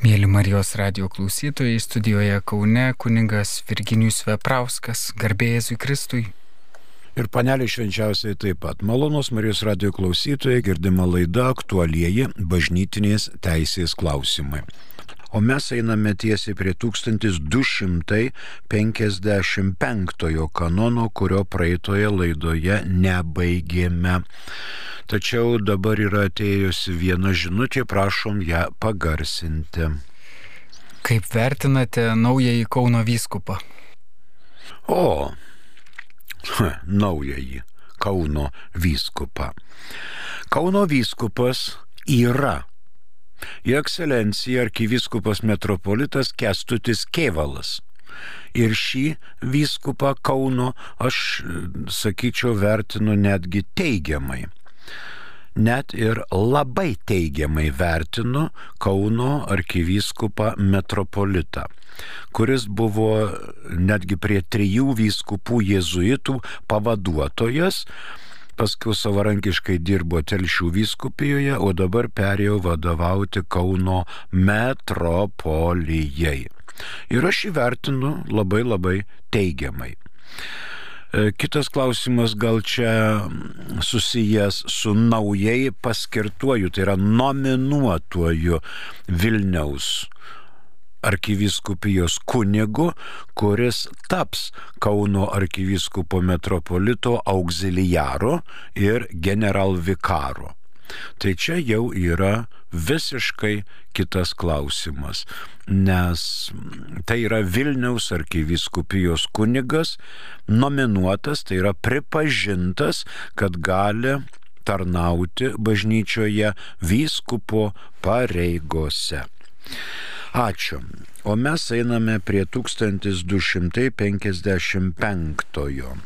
Mėly Marijos radio klausytojai, studijoje Kaune kuningas Virginijus Veprauskas, garbėjai Kristui. Ir panelė švenčiausiai taip pat. Malonus Marijos radio klausytojai girdima laida aktualieji bažnytinės teisės klausimai. O mes einame tiesiai prie 1255 kanono, kurio praeitoje laidoje nebaigėme. Tačiau dabar yra atėjusi viena žinutė, prašom ją pagarsinti. Kaip vertinate naująjį Kauno vyskupą? O, naująjį Kauno vyskupą. Kauno vyskupas yra Jo ekscelencija arkivyskupas metropolitas Kestutis Kievalas. Ir šį vyskupą Kauno aš, sakyčiau, vertinu netgi teigiamai net ir labai teigiamai vertinu Kauno arkivyskupą metropolitą, kuris buvo netgi prie trijų vyskupų jėzuitų pavaduotojas, paskui savarankiškai dirbo Telšių vyskupijoje, o dabar perėjo vadovauti Kauno metropolijai. Ir aš įvertinu labai labai teigiamai. E, kitas klausimas gal čia susijęs su naujai paskirtuoju, tai yra nominuotuoju Vilniaus arkiviskupijos kunigu, kuris taps Kauno arkivyskupo metropolito auxiliaro ir generalvikaro. Tai čia jau yra visiškai kitas klausimas, nes tai yra Vilniaus arkiviskupijos kunigas, nominuotas, tai yra pripažintas, kad gali tarnauti bažnyčioje vyskupo pareigose. Ačiū. O mes einame prie 1255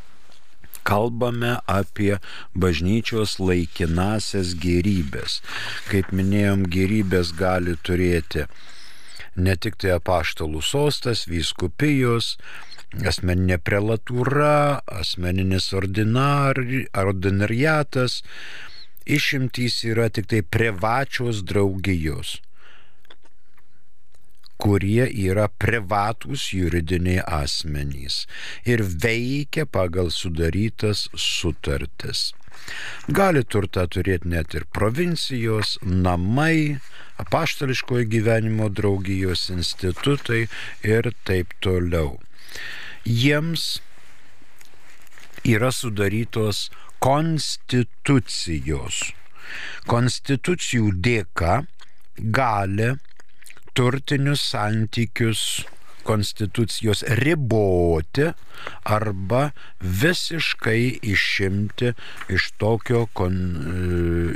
kalbame apie bažnyčios laikinasias gerybės. Kaip minėjom, gerybės gali turėti ne tik tai apaštalų sostas, vyskupijos, asmeninė prelatūra, asmeninis ordinari, ordinariatas, išimtys yra tik tai privačios draugijos kurie yra privatūs juridiniai asmenys ir veikia pagal sudarytas sutartis. Gali turtą turėti net ir provincijos, namai, apaštališkojo gyvenimo draugijos institutai ir taip toliau. Jiems yra sudarytos konstitucijos. Konstitucijų dėka gali turtinius santykius konstitucijos riboti arba visiškai išimti iš tokio kon, e,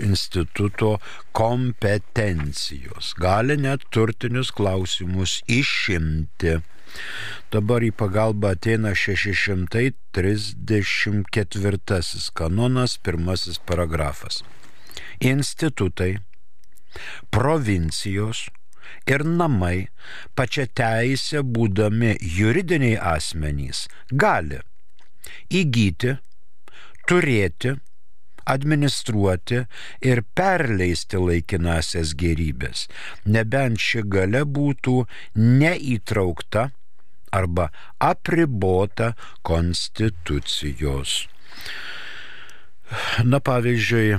instituto kompetencijos. Gali net turtinius klausimus išimti. Dabar į pagalbą ateina 634 kanonas, pirmasis paragrafas. Institutai, provincijos, ir namai pačia teisė būdami juridiniai asmenys gali įgyti, turėti, administruoti ir perleisti laikinasias gerybės, nebent ši gale būtų neįtraukta arba apribota konstitucijos. Na pavyzdžiui,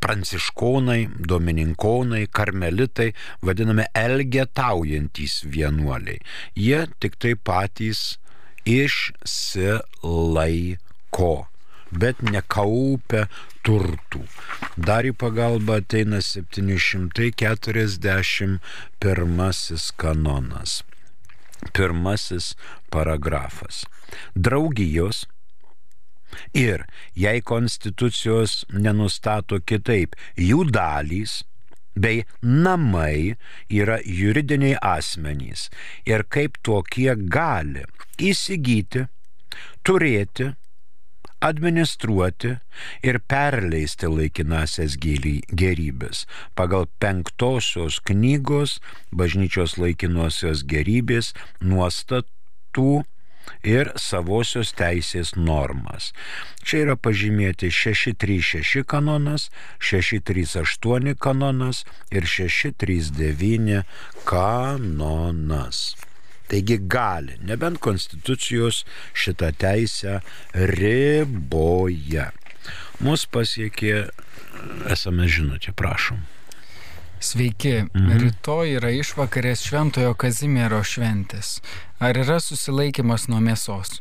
pranciškonai, domininkonai, karmelitai, vadinami elgetaujantis vienuoliai. Jie tik tai patys išsilaiko bet nekaupia turtų. Dar į pagalbą ateina 741 kanonas. Pirmasis paragrafas. Draugijos Ir jei konstitucijos nenustato kitaip, jų dalys bei namai yra juridiniai asmenys. Ir kaip tokie gali įsigyti, turėti, administruoti ir perleisti laikinasias gerybės. Pagal penktosios knygos bažnyčios laikinosios gerybės nuostatų ir savosios teisės normas. Čia yra pažymėti 636 kanonas, 638 kanonas ir 639 kanonas. Taigi gali, nebent konstitucijos šitą teisę riboja. Mūsų pasiekė esame žinutė, prašom. Sveiki, mhm. rytoj yra išvakarės Šventojo Kazimiero šventės. Ar yra susilaikimas nuo mėsos?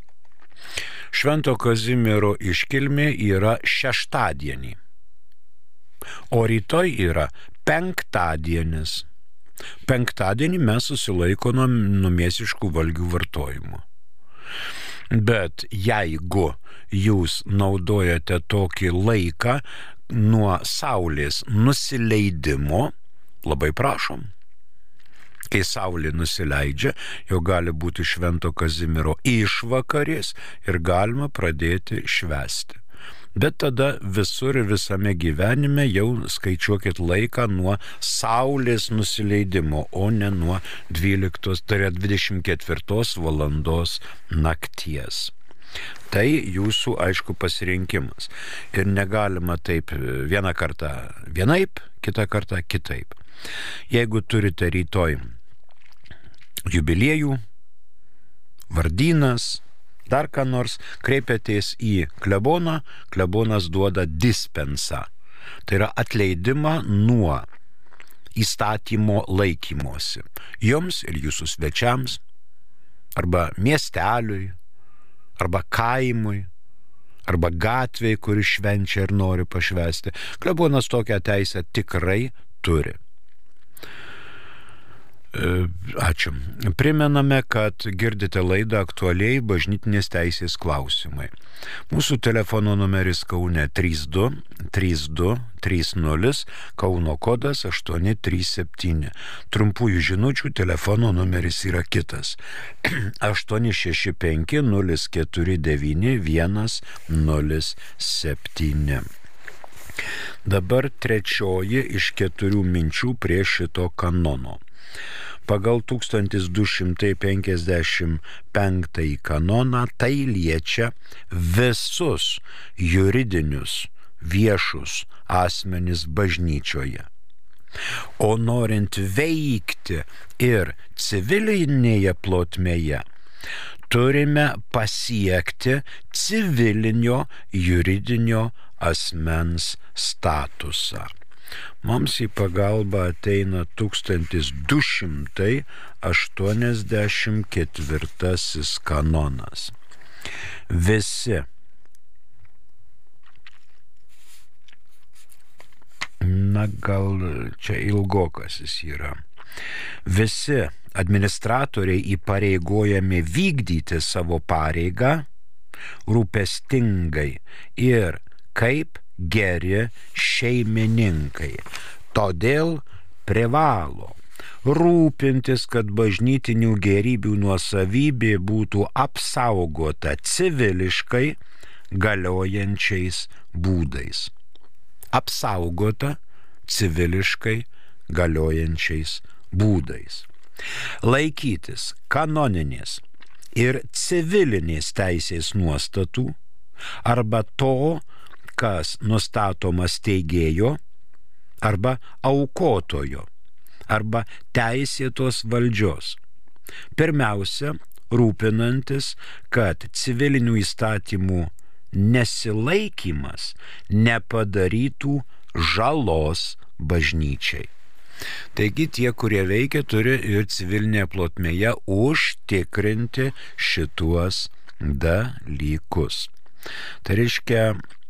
Švento Kazimiero iškilmė yra šeštadienį, o rytoj yra penktadienis. Penktadienį mes susilaikome nuo mėsiškų valgių vartojimo. Bet jeigu jūs naudojate tokį laiką nuo Saulės nusileidimo, labai prašom. Kai saulė nusileidžia, jau gali būti švento Kazimiero išvakarės ir galima pradėti švesti. Bet tada visur ir visame gyvenime jau skaičiuokit laiką nuo saulės nusileidimo, o ne nuo 12, tai yra 24 valandos nakties. Tai jūsų, aišku, pasirinkimas. Ir negalima taip vieną kartą vienaip, kitą kartą kitaip. Jeigu turite rytoj jubiliejų, vardynas, dar ką nors, kreipiatės į kleboną, klebonas duoda dispensą. Tai yra atleidimą nuo įstatymo laikymosi. Jums ir jūsų svečiams, arba miesteliui, arba kaimui, arba gatviai, kuri švenčia ir nori pašvesti. Klebonas tokią teisę tikrai turi. Ačiū. Primename, kad girdite laidą aktualiai bažnytinės teisės klausimai. Mūsų telefono numeris Kaune 32 32 30 Kauno kodas 837. Trumpųjų žinučių telefono numeris yra kitas 865 049 107. Dabar trečioji iš keturių minčių prie šito kanono. Pagal 1255 kanoną tai liečia visus juridinius viešus asmenis bažnyčioje. O norint veikti ir civilinėje plotmėje, turime pasiekti civilinio juridinio asmens statusą. Mums į pagalbą ateina 1284 kanonas. Visi na gal čia ilgokas jis yra. Visi administratoriai įpareigojami vykdyti savo pareigą rūpestingai ir kaip geri šeimininkai. Todėl privalo rūpintis, kad bažnytinių gerybių nuosavybė būtų apsaugota civiliškai galiojančiais būdais. Apsaugota civiliškai galiojančiais būdais. Laikytis kanoninės ir civilinės teisės nuostatų arba to, kas nustatomas teigėjo arba aukotojo arba teisėtos valdžios. Pirmiausia, rūpinantis, kad civilinių įstatymų nesilaikimas nepadarytų žalos bažnyčiai. Taigi tie, kurie veikia, turi ir civilinėje plotmėje užtikrinti šituos dalykus. Tai reiškia,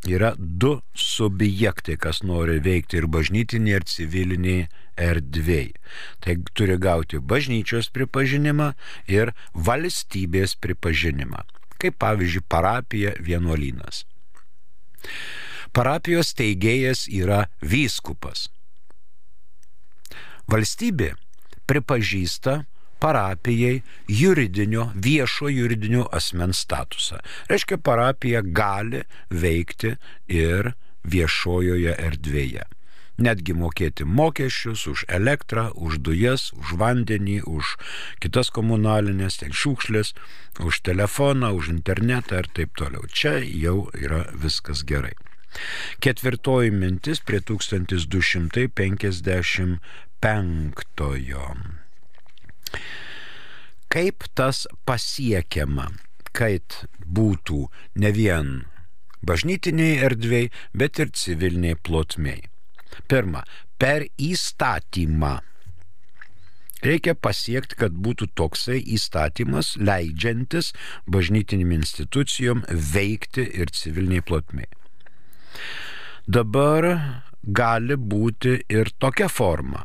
yra du subjektai, kas nori veikti ir bažnytinė, ir civilinė erdvėj. Tai turi gauti bažnyčios pripažinimą ir valstybės pripažinimą. Kaip pavyzdžiui, parapija vienuolynas. Parapijos teigėjas yra vyskupas. Valstybė pripažįsta parapijai juridinio, viešo juridinio asmens statusą. Reiškia, parapija gali veikti ir viešojoje erdvėje. netgi mokėti mokesčius už elektrą, už dujas, už vandenį, už kitas komunalinės, ten šiukšlės, už telefoną, už internetą ir taip toliau. Čia jau yra viskas gerai. Ketvirtoji mintis prie 1255. Kaip tas pasiekiama, kad būtų ne vien bažnytiniai erdvėjai, bet ir civiliniai plotmiai. Pirma, per įstatymą. Reikia pasiekti, kad būtų toksai įstatymas leidžiantis bažnytinim institucijom veikti ir civiliniai plotmiai. Dabar gali būti ir tokia forma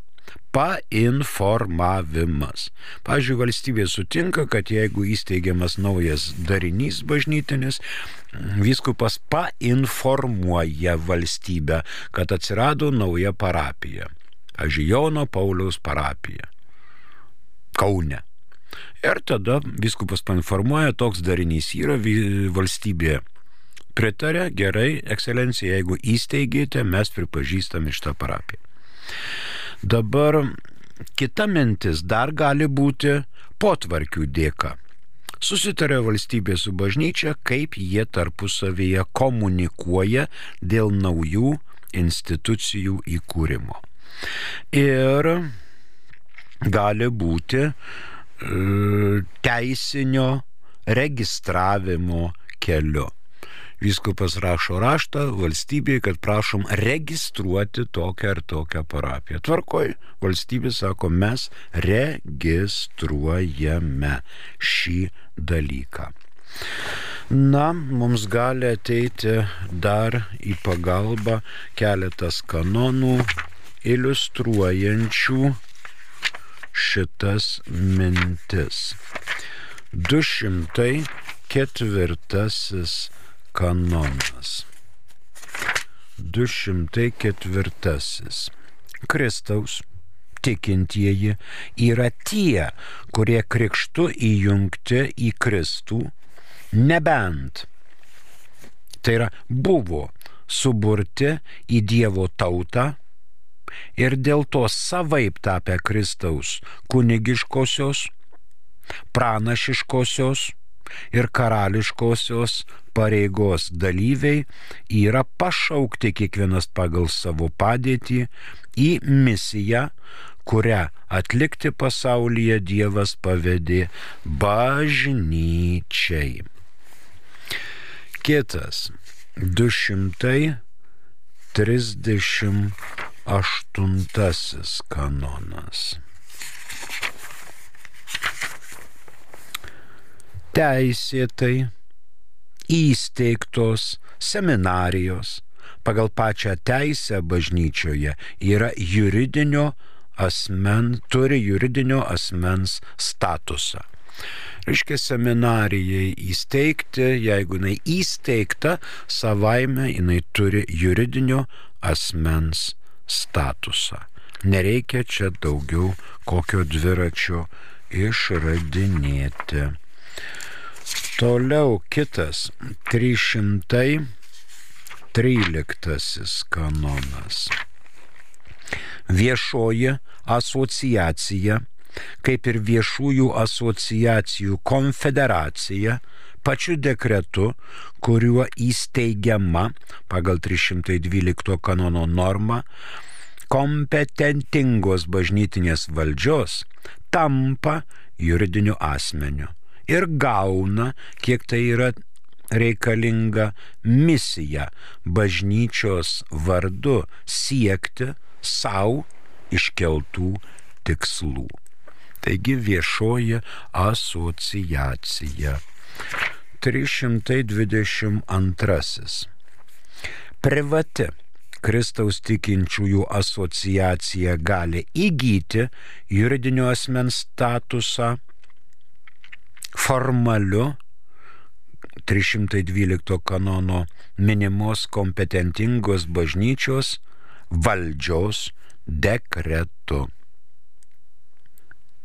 painformavimas. Pavyzdžiui, valstybė sutinka, kad jeigu įsteigiamas naujas darinys bažnytinis, vyskupas painformuoja valstybę, kad atsirado nauja parapija. Pavyzdžiui, Jono Pauliaus parapija. Kaune. Ir tada viskupas painformuoja, toks darinys yra valstybė. Pritarė, gerai, ekscelencija, jeigu įsteigėte, mes pripažįstame šitą parapiją. Dabar kita mintis dar gali būti potvarkių dėka. Susitarė valstybė su bažnyčia, kaip jie tarpusavyje komunikuoja dėl naujų institucijų įkūrimo. Ir gali būti e, teisinio registravimo keliu. Vyskupas rašo raštą valstybei, kad prašom registruoti tokią ar tokią parapiją. Tvarkoj, valstybė sako, mes registruojame šį dalyką. Na, mums gali ateiti dar į pagalbą keletas kanonų iliustruojančių šitas mintis. 204 kanonas. 204. Kristaus tikintieji yra tie, kurie krikštu įjungti į Kristų, nebent tai yra buvo suburti į Dievo tautą ir dėl to savaip tapę Kristaus kunigiškosios, pranašiškosios ir karališkosios pareigos dalyviai yra pašaukti kiekvienas pagal savo padėtį į misiją, kurią atlikti pasaulyje Dievas pavedė bažnyčiai. Kitas 238 kanonas. Teisėtai įsteigtos seminarijos pagal pačią teisę bažnyčioje yra juridinio asmen, turi juridinio asmens statusą. Reiškia seminarijai įsteigti, jeigu jinai įsteigta, savaime jinai turi juridinio asmens statusą. Nereikia čia daugiau kokio dviračio išradinėti. Toliau kitas 313 kanonas. Viešoji asociacija, kaip ir viešųjų asociacijų konfederacija, pačiu dekretu, kuriuo įsteigiama pagal 312 kanono normą, kompetentingos bažnytinės valdžios tampa juridiniu asmeniu ir gauna, kiek tai yra reikalinga misija bažnyčios vardu siekti savo iškeltų tikslų. Taigi viešoji asociacija. 322. Privati Kristaus tikinčiųjų asociacija gali įgyti juridinio asmens statusą formaliu 312 kanono minimos kompetentingos bažnyčios valdžios dekretu.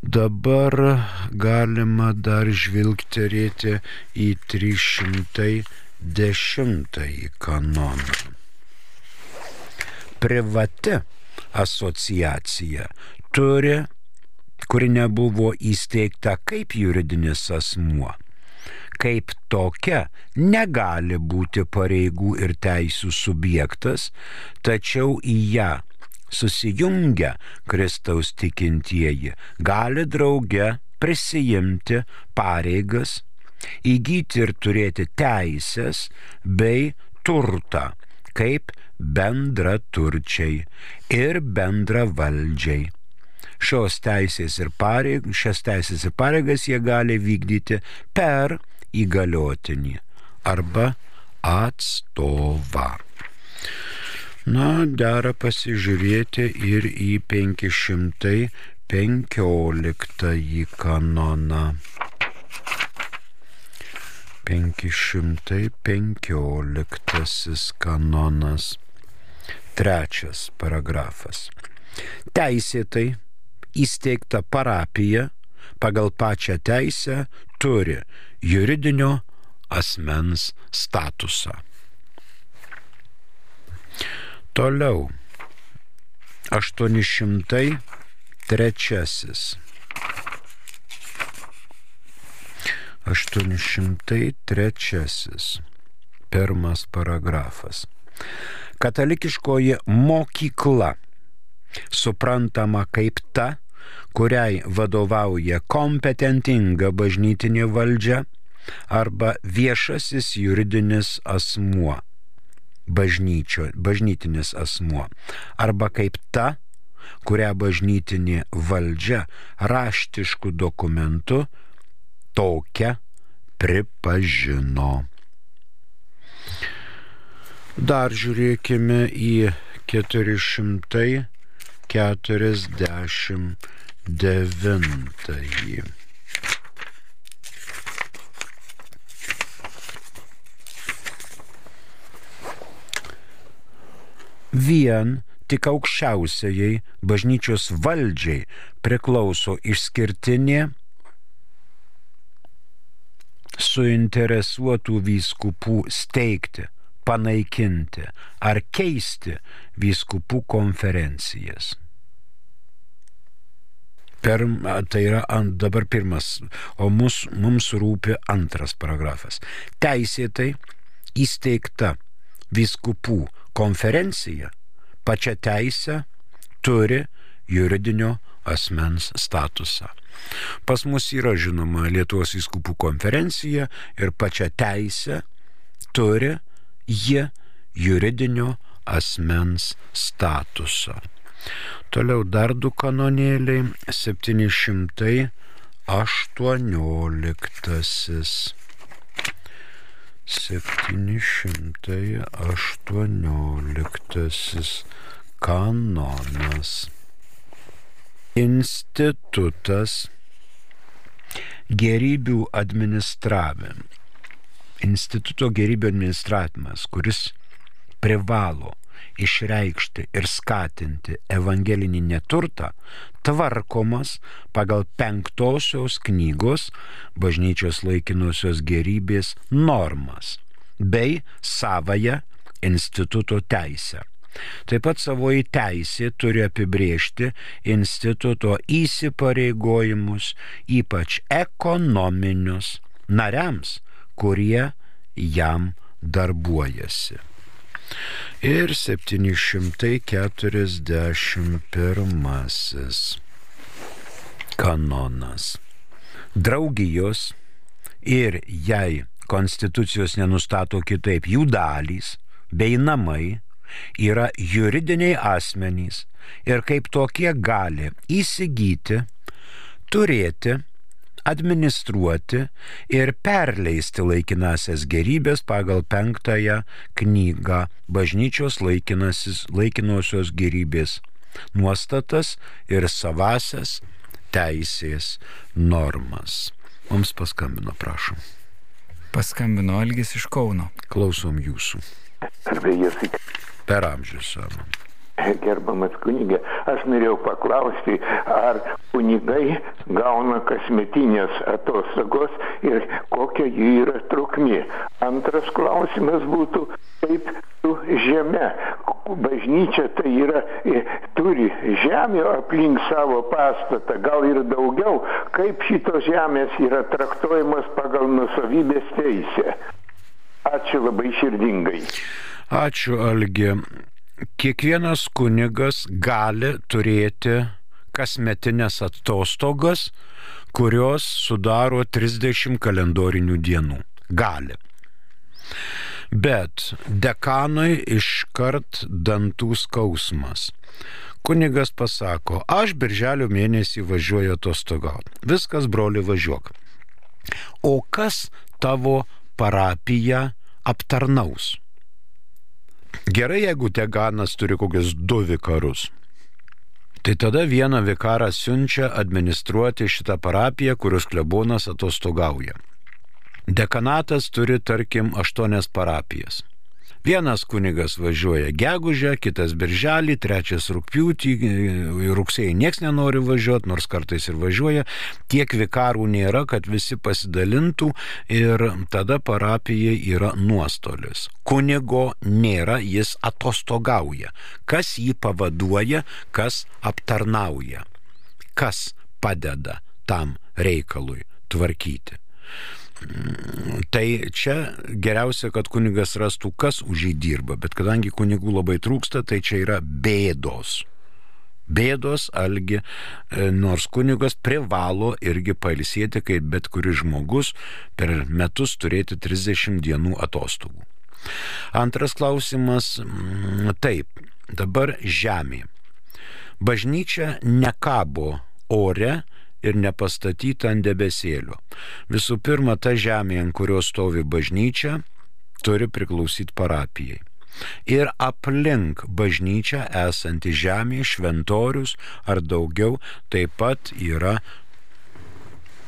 Dabar galima dar žvilgterėti į 310 kanoną. privati asociacija turi, kuri nebuvo įsteigta kaip juridinis asmuo, kaip tokia negali būti pareigų ir teisų subjektas, tačiau į ją susijungę Kristaus tikintieji gali drauge prisijimti pareigas, įgyti ir turėti teisės bei turtą kaip bendra turčiai ir bendra valdžiai. Šios teisės ir pareig, šias teisės ir pareigas jie gali vykdyti per įgaliotinį arba atstovą. Na, dera pasižiūrėti ir į 515 kanoną. 515 kanonas. Trečias paragrafas. Teisėtai įsteigta parapija pagal pačią teisę turi juridinio asmens statusą. Toliau. 803. 803. Pirmas paragrafas. Katalikiškoji mokykla suprantama kaip ta, kuriai vadovauja kompetentinga bažnytinė valdžia arba viešasis juridinis asmuo, bažnyčio, bažnytinis asmuo, arba kaip ta, kurią bažnytinė valdžia raštiškų dokumentų tokią pripažino. Dar žiūrėkime į 449. Vien tik aukščiausiai bažnyčios valdžiai priklauso išskirtinė suinteresuotų vyskupų steigti, panaikinti ar keisti vyskupų konferencijas. Per, tai yra ant, dabar pirmas, o mus, mums rūpi antras paragrafas. Teisėtai įsteigta vyskupų konferencija pačią teisę turi juridinio asmens statusą. Pas mus yra žinoma Lietuvos įskupų konferencija ir pačią teisę turi jie juridinio asmens statusą. Toliau dar du kanonėliai 718. 718 kanonas institutas gerybių administravim. Instituto gerybių administravimas, kuris privalo išreikšti ir skatinti evangelinį neturtą, tvarkomas pagal penktosios knygos bažnyčios laikinosios gerybės normas bei savoje instituto teisę. Taip pat savoji teisė turi apibriežti instituto įsipareigojimus, ypač ekonominius nariams, kurie jam darbuojasi. Ir 741 kanonas. Draugijos ir jei konstitucijos nenustato kitaip jų dalys bei namai yra juridiniai asmenys ir kaip tokie gali įsigyti, turėti, administruoti ir perleisti laikinasias gerybės pagal penktąją knygą bažnyčios laikinosios gerybės nuostatas ir savasias teisės normas. Mums paskambino, prašom. Paskambino Algis iš Kauno. Klausom jūsų. Per amžius savo. Gerbamas kunigė, aš norėjau paklausti, ar kunigai gauna kasmetinės atostogos ir kokia jų yra trukmė. Antras klausimas būtų, kaip su žeme, bažnyčia tai yra, turi žemę aplink savo pastatą, gal ir daugiau, kaip šitos žemės yra traktuojamos pagal nusavybės teisę. Ačiū labai širdingai. Ačiū, Algi. Kiekvienas kunigas gali turėti kasmetinės atostogas, kurios sudaro 30 kalendorinių dienų. Gali. Bet dekanui iškart dantų skausmas. Kunigas pasako, aš birželio mėnesį važiuoju atostogauti. Viskas, broli, važiuok. O kas tavo parapiją aptarnaus? Gerai, jeigu deganas turi kokius du vikarus. Tai tada vieną vikarą siunčia administruoti šitą parapiją, kurios klebonas atostogauja. Dekanatas turi, tarkim, aštuonias parapijas. Vienas kunigas važiuoja gegužę, kitas birželį, trečias rūpjūtį, rugsėjai nieks nenori važiuoti, nors kartais ir važiuoja. Tiek vikarų nėra, kad visi pasidalintų ir tada parapijai yra nuostolis. Kunigo nėra, jis atostogauja. Kas jį pavaduoja, kas aptarnauja, kas padeda tam reikalui tvarkyti. Tai čia geriausia, kad kunigas rastų, kas už jį dirba, bet kadangi kunigų labai trūksta, tai čia yra bėdos. Bėdos, algi, e, nors kunigas privalo irgi pailsėti, kaip bet kuris žmogus per metus turėti 30 dienų atostogų. Antras klausimas, mm, taip, dabar žemė. Bažnyčia nekabo ore, ir nepastatyta ant debesėlio. Visų pirma, ta žemė, ant kurios stovi bažnyčia, turi priklausyti parapijai. Ir aplink bažnyčią esanti žemė, šventorius ar daugiau taip pat yra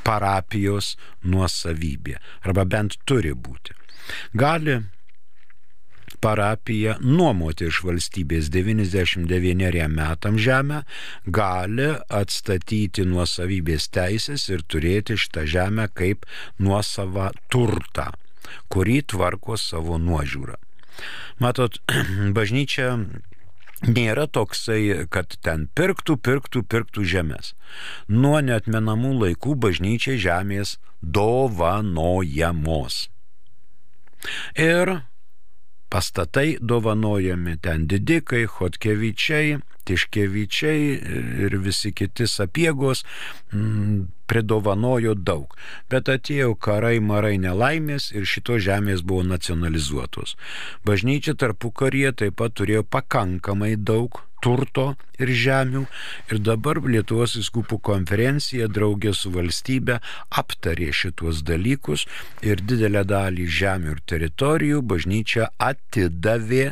parapijos nuosavybė. Arba bent turi būti. Gali parapiją nuomoti iš valstybės 99 metam žemę, gali atstatyti nuosavybės teisės ir turėti šitą žemę kaip nuosavą turtą, kurį tvarko savo nuožiūrą. Matot, bažnyčia nėra toksai, kad ten pirktų, pirktų, pirktų žemės. Nuo netmenamų laikų bažnyčiai žemės dovanojamos. Ir pastatai dovanojami ten didikai, Hotkevičiai, Tiškevičiai ir visi kiti sapiegos mm, pridovanojo daug. Bet atėjo karai, marai, nelaimės ir šito žemės buvo nacionalizuotos. Bažnyčia tarpu karie taip pat turėjo pakankamai daug turto ir žemių. Ir dabar Lietuvos įskupų konferencija draugė su valstybe aptarė šituos dalykus ir didelę dalį žemių ir teritorijų bažnyčia atidavė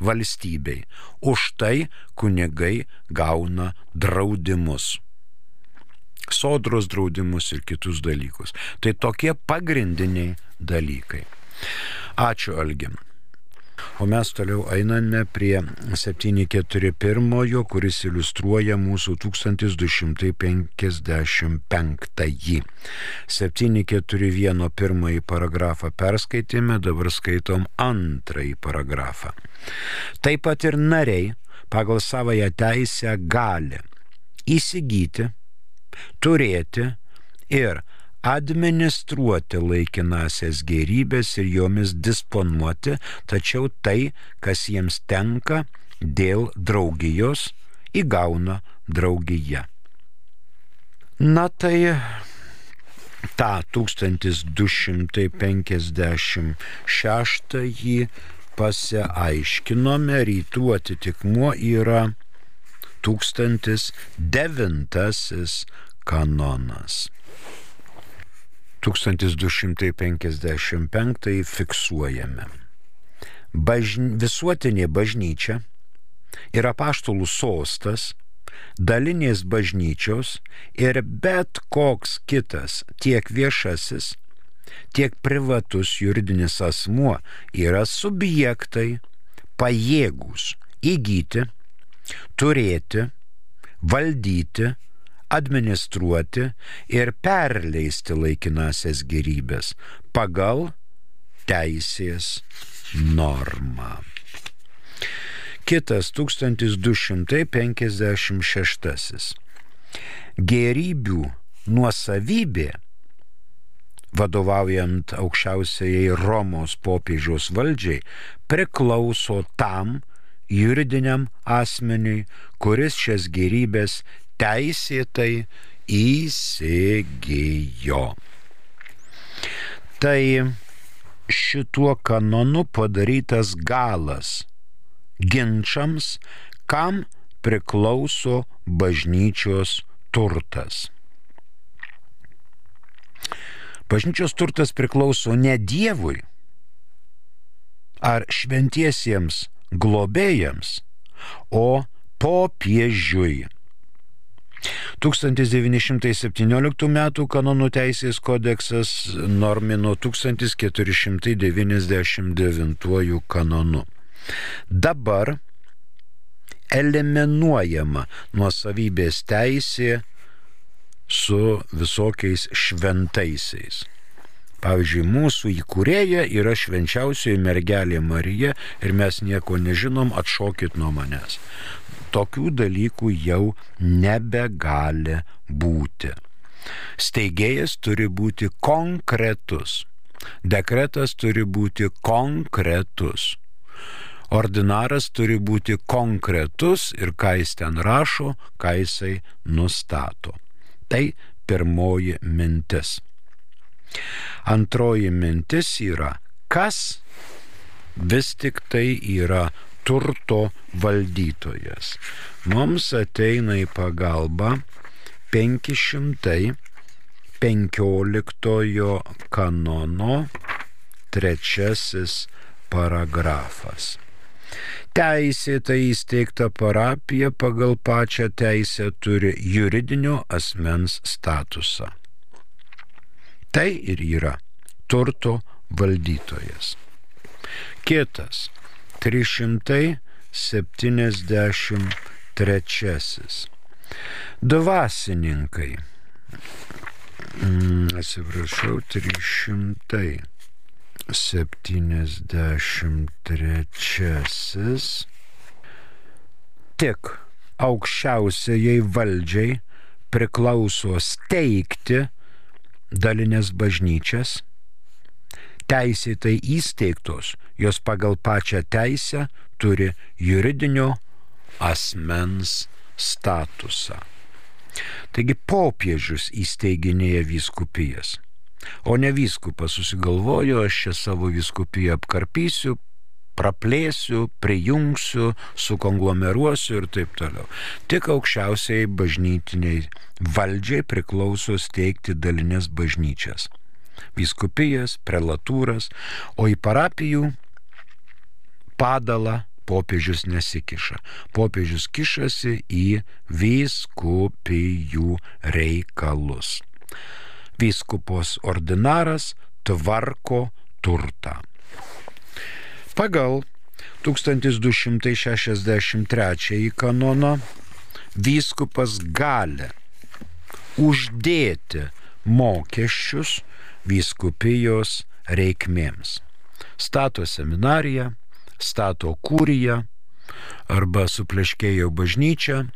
valstybei. Už tai kunigai gauna draudimus. Sodros draudimus ir kitus dalykus. Tai tokie pagrindiniai dalykai. Ačiū Algim. O mes toliau einame prie 741, kuris iliustruoja mūsų 1255. 741 pirmąjį paragrafą perskaitėme, dabar skaitom antrąjį paragrafą. Taip pat ir nariai pagal savoją teisę gali įsigyti, turėti ir administruoti laikinasias gerybės ir jomis disponuoti, tačiau tai, kas jiems tenka dėl draugijos, įgauna draugiją. Na tai tą 1256 pasiaiškinome, rytų atitikmuo yra 1009 kanonas. 1255 fiksuojame. Bažn... Visuotinė bažnyčia yra paštulų sostas, dalinės bažnyčios ir bet koks kitas tiek viešasis, tiek privatus juridinis asmuo yra subjektai pajėgus įgyti, turėti, valdyti, administruoti ir perleisti laikinasias gerybės pagal teisės normą. Kitas 1256. Gerybių nuosavybė, vadovaujant aukščiausiai Romos popiežiaus valdžiai, priklauso tam juridiniam asmeniui, kuris šias gerybės teisėtai įsigijo. Tai šituo kanonu padarytas galas ginčiams, kam priklauso bažnyčios turtas. Bažnyčios turtas priklauso ne Dievui ar šventiesiems globėjams, o popiežiui. 1917 m. kanonų teisės kodeksas normino 1499 kanonu. Dabar eliminuojama nuosavybės teisė su visokiais šventaisiais. Pavyzdžiui, mūsų įkūrėja yra švenčiausioji mergelė Marija ir mes nieko nežinom, atšokit nuo manęs. Tokių dalykų jau nebegali būti. Steigėjas turi būti konkretus. Dekretas turi būti konkretus. Ordinaras turi būti konkretus ir ką jis ten rašo, ką jisai nustato. Tai pirmoji mintis. Antroji mintis yra, kas vis tik tai yra turto valdytojas. Mums ateina į pagalbą 515 kanono trečiasis paragrafas. Teisėtai įsteigta parapija pagal pačią teisę turi juridinio asmens statusą. Tai ir yra turto valdytojas. Kitas 373. Dvasininkai. Mm, atsiprašau, 373. Tik aukščiausiai valdžiai priklauso steigti dalinės bažnyčias, teisėtai įsteigtos, jos pagal pačią teisę turi juridinio asmens statusą. Taigi popiežius įsteiginėja vyskupijas, o ne vyskupas susigalvojo, aš čia savo vyskupiją apkarpysiu, praplėsiu, prijungsiu, sukonglomeruosiu ir taip toliau. Tik aukščiausiai bažnytiniai valdžiai priklauso steigti dalinės bažnyčias. Vyskupijas, prelatūras, o į parapijų padalą popiežius nesikiša. Popiežius kišasi į vyskupijų reikalus. Vyskupos ordinaras tvarko turtą. Pagal 1263 kanoną vyskupas gali uždėti mokesčius vyskupijos reikmėms. Stato seminariją, stato kūriją arba supleškėjo bažnyčią.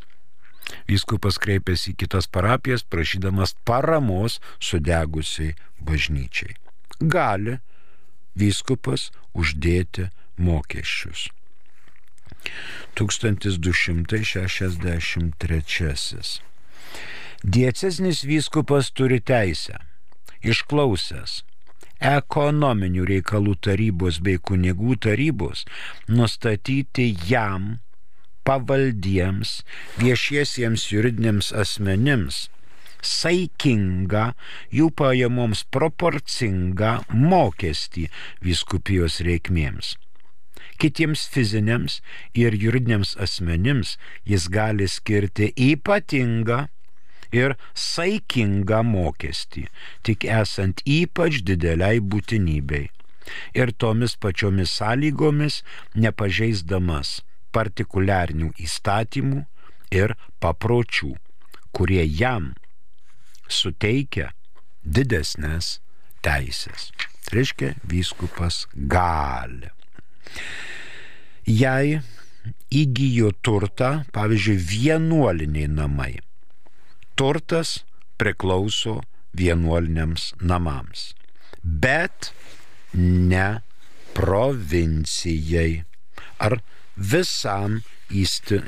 Vyskupas kreipėsi į kitas parapijas, prašydamas paramos sudegusiai bažnyčiai. Gali vyskupas uždėti mokesčius. 1263. Diecesnis vyskupas turi teisę, išklausęs ekonominių reikalų tarybos bei kunigų tarybos, nustatyti jam pavaldiems viešiesiems juridiniams asmenims saikingą, jų pajamoms proporcingą mokestį viskupijos reikmėms. Kitiems fiziniams ir juridiniams asmenims jis gali skirti ypatingą ir saikingą mokestį, tik esant ypač dideliai būtinybei. Ir tomis pačiomis sąlygomis nepažeisdamas partikuliarnių įstatymų ir papročių, kurie jam suteikia didesnės teisės. Tai reiškia, vyskupas gali. Jei įgyjo turtą, pavyzdžiui, vienuoliniai namai. Turtas priklauso vienuoliniams namams, bet ne provincijai ar visam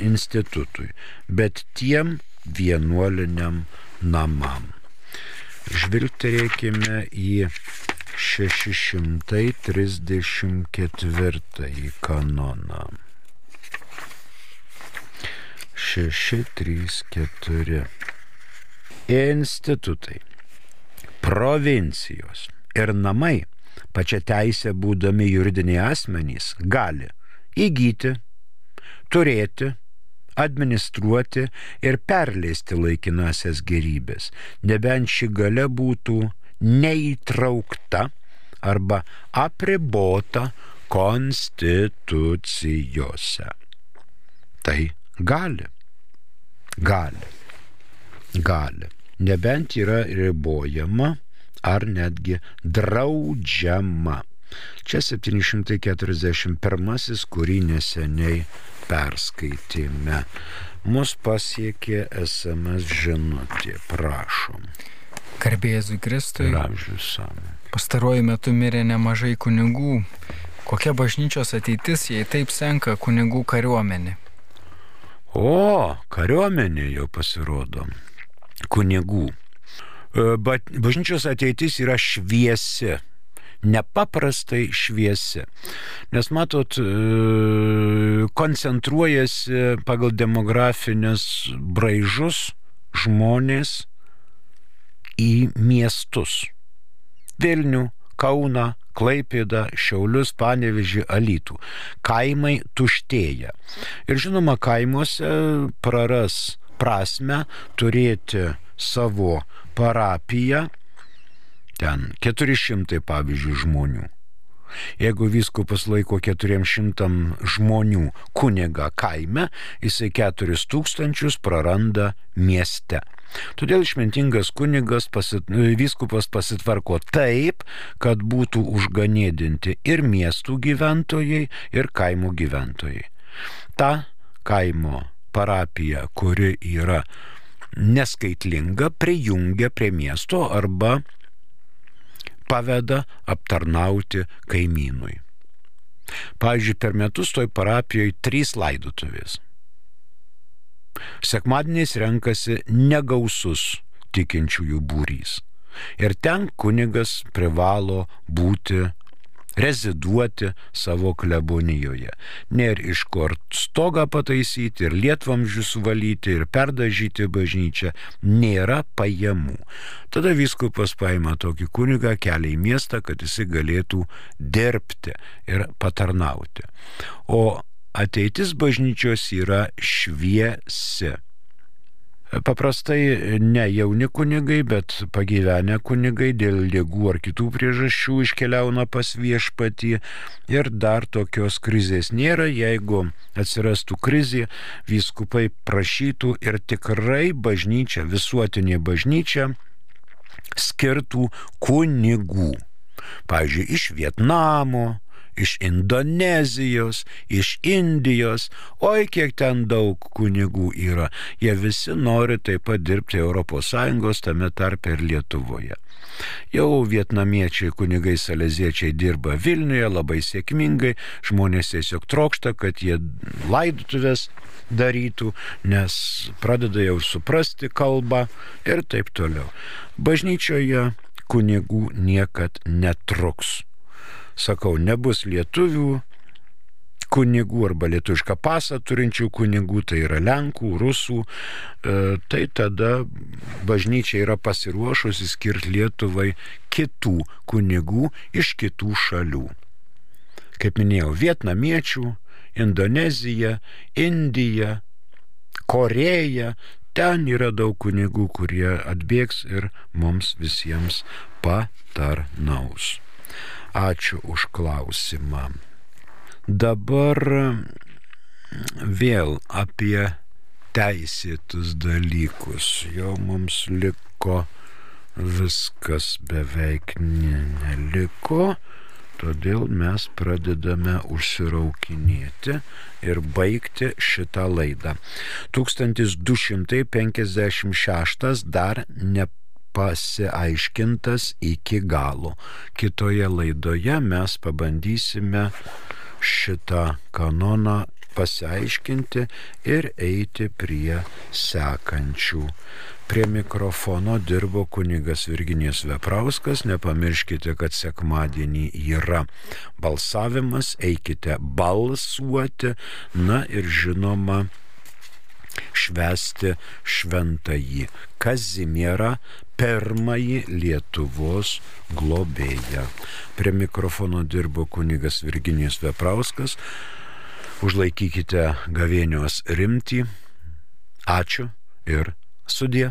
institutui, bet tiem vienuoliniam namam. Žvilgterėkime į 634 kanoną. 634. Institutai, provincijos ir namai, pačia teisė būdami juridiniai asmenys, gali įgyti, turėti, administruoti ir perleisti laikinasias gerybės, nebent ši gale būtų neįtraukta arba apribota konstitucijose. Tai gali. Gali. Gali. Nebent yra ribojama ar netgi draudžiama. Čia 741, kurį neseniai perskaitėme. Mus pasiekė SMS žinutė, prašom. Garbėzui Kristui. Ramžius Samė. Pastaruoju metu mirė nemažai kunigų. Kokia bažnyčios ateitis, jei taip senka kunigų kariuomenė? O, kariuomenė jau pasirodo. Kunigų. E, bažnyčios ateitis yra šviesi nepaprastai šviesi. Nes matot, e, koncentruojasi pagal demografinės braižus žmonės į miestus. Vilnių, Kauną, Klaipėdą, Šiaulius, Panevežį, Alytų. Kaimai tuštėja. Ir žinoma, kaimuose praras prasme turėti savo parapiją, ten 400 pavyzdžiui žmonių. Jeigu viskupas laiko 400 žmonių kuniga kaime, jisai 4000 praranda mieste. Todėl išmintingas kunigas, pasit, vyskupas pasitvarko taip, kad būtų užganėdinti ir miestų gyventojai, ir kaimo gyventojai. Ta kaimo parapija, kuri yra neskaitlinga, prijungia prie miesto arba paveda aptarnauti kaimynui. Pavyzdžiui, per metus toj parapijoje trys laidotuvės. Sekmadieniais renkasi negausus tikinčiųjų būrys. Ir ten kunigas privalo būti reziduoti savo klebonijoje. Nėr iš kur stogą pataisyti ir lietvamžių suvalyti ir perdažyti bažnyčią, nėra pajamų. Tada viskupas paima tokį kunigą, kelia į miestą, kad jisai galėtų dirbti ir patarnauti. O ateitis bažnyčios yra šviesi. Paprastai ne jauni kunigai, bet pagyvenę kunigai dėl lygų ar kitų priežasčių iškeliauna pas viešpatį ir dar tokios krizės nėra. Jeigu atsirastų krizė, vyskupai prašytų ir tikrai bažnyčia, visuotinė bažnyčia skirtų kunigų. Pavyzdžiui, iš Vietnamo, iš Indonezijos, iš Indijos, oi kiek ten daug kunigų yra. Jie visi nori taip pat dirbti ES, tame tarpe ir Lietuvoje. Jau vietnamiečiai kunigai saleziečiai dirba Vilniuje labai sėkmingai, žmonės tiesiog trokšta, kad jie laidutuvės darytų, nes pradeda jau suprasti kalbą ir taip toliau. Bažnyčioje kunigų niekad netruks sakau, nebus lietuvių kunigų arba lietuvišką pasą turinčių kunigų, tai yra Lenkų, Rusų, e, tai tada bažnyčia yra pasiruošusi skirti Lietuvai kitų kunigų iš kitų šalių. Kaip minėjau, vietnamiečių, Indonezija, Indija, Koreja, ten yra daug kunigų, kurie atbėgs ir mums visiems patarnaus. Ačiū už klausimą. Dabar vėl apie teisėtus dalykus. Jo mums liko viskas beveik neliko. todėl mes pradedame užsiraukinėti ir baigti šitą laidą. 1256 dar nepasiaiškintas iki galo. Kitoje laidoje mes pabandysime šitą kanoną pasiaiškinti ir eiti prie sekančių. Prie mikrofono dirbo kunigas Virginijos Veprauskas. Nepamirškite, kad sekmadienį yra balsavimas, eikite balsuoti. Na ir žinoma, švesti šventąjį Kazimierą, pirmąjį Lietuvos globėją. Prie mikrofono dirbo kunigas Virginijus Veprauskas. Užlaikykite gavėnios rimtį. Ačiū ir sudie.